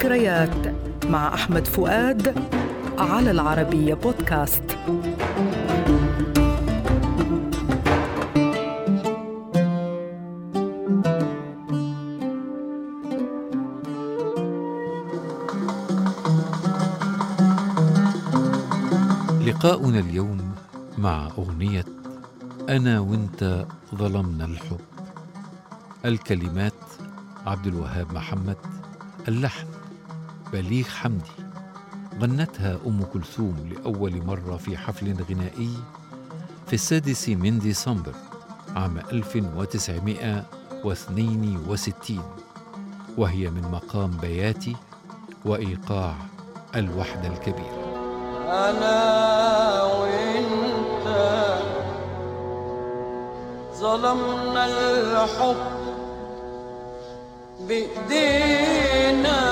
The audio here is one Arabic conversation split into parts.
ذكريات مع أحمد فؤاد على العربية بودكاست. لقاؤنا اليوم مع أغنية أنا وأنت ظلمنا الحب. الكلمات عبد الوهاب محمد اللحن بليغ حمدي. غنتها أم كلثوم لأول مرة في حفل غنائي في السادس من ديسمبر عام 1962 وهي من مقام بياتي وإيقاع الوحدة الكبيرة أنا وأنت ظلمنا الحب بإيدينا.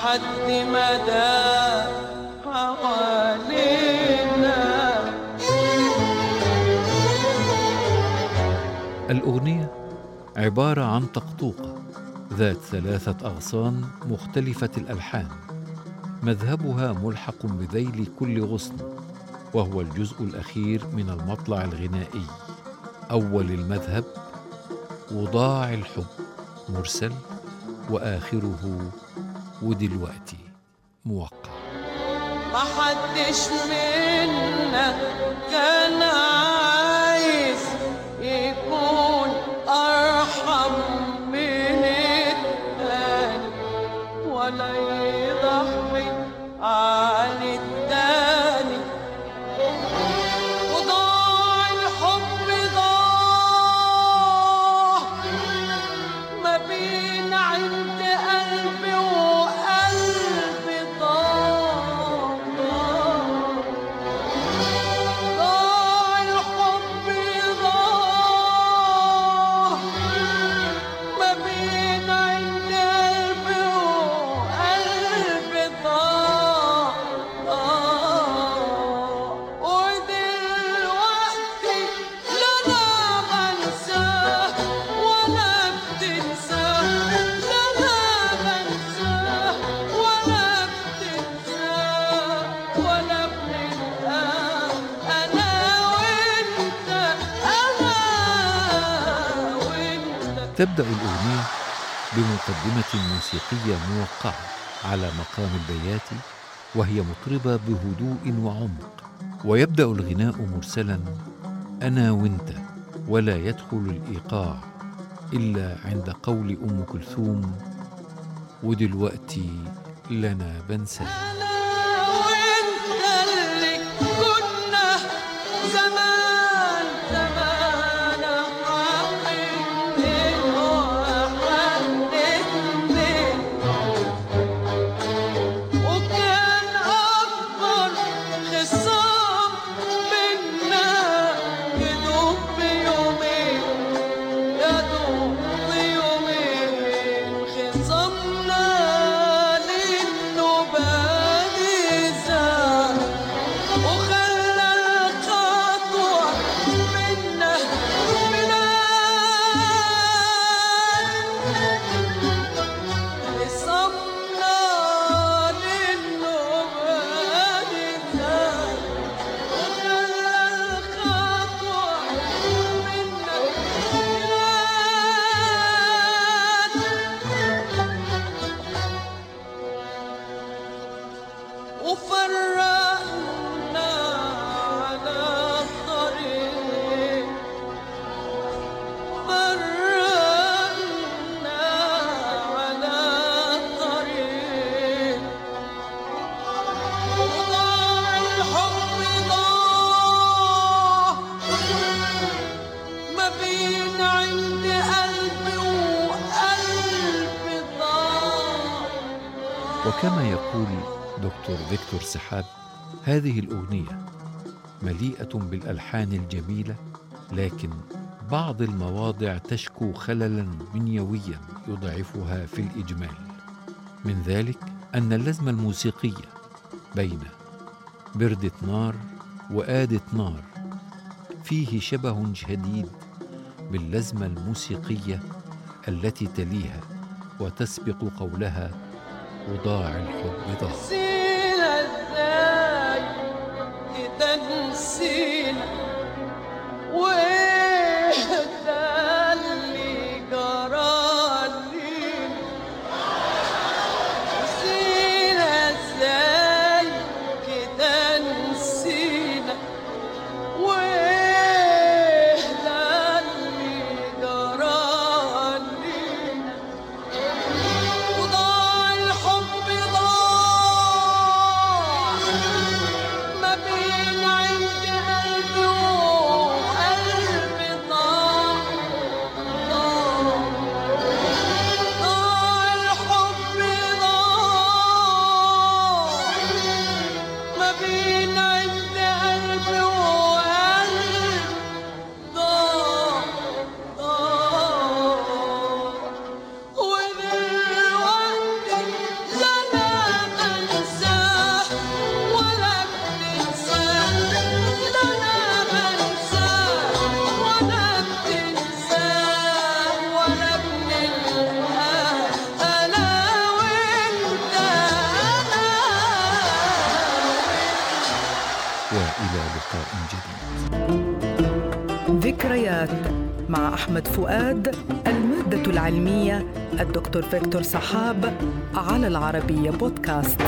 لحد ما دام حوالينا. الأغنية عبارة عن طقطوقة ذات ثلاثة أغصان مختلفة الألحان. مذهبها ملحق بذيل كل غصن وهو الجزء الأخير من المطلع الغنائي. أول المذهب وضاع الحب مرسل وآخره ودلوقتي موقع. ما حدش منا كان عايز تبدأ الأغنية بمقدمة موسيقية موقعة على مقام البياتي وهي مطربة بهدوء وعمق. ويبدأ الغناء مرسلا أنا وأنت ولا يدخل الإيقاع إلا عند قول أم كلثوم ودلوقتي لنا بنساه وكما يقول دكتور فيكتور سحاب هذه الأغنية مليئة بالألحان الجميلة لكن بعض المواضع تشكو خللا بنيويا يضعفها في الإجمال. من ذلك أن اللزمة الموسيقيه بين برده نار واده نار فيه شبه شديد باللزمة الموسيقية التي تليها وتسبق قولها وضاع الحب ضاع. إزاي والى لقاء جديد. ذكريات مع أحمد فؤاد المادة العلمية الدكتور فيكتور سحاب على العربية بودكاست.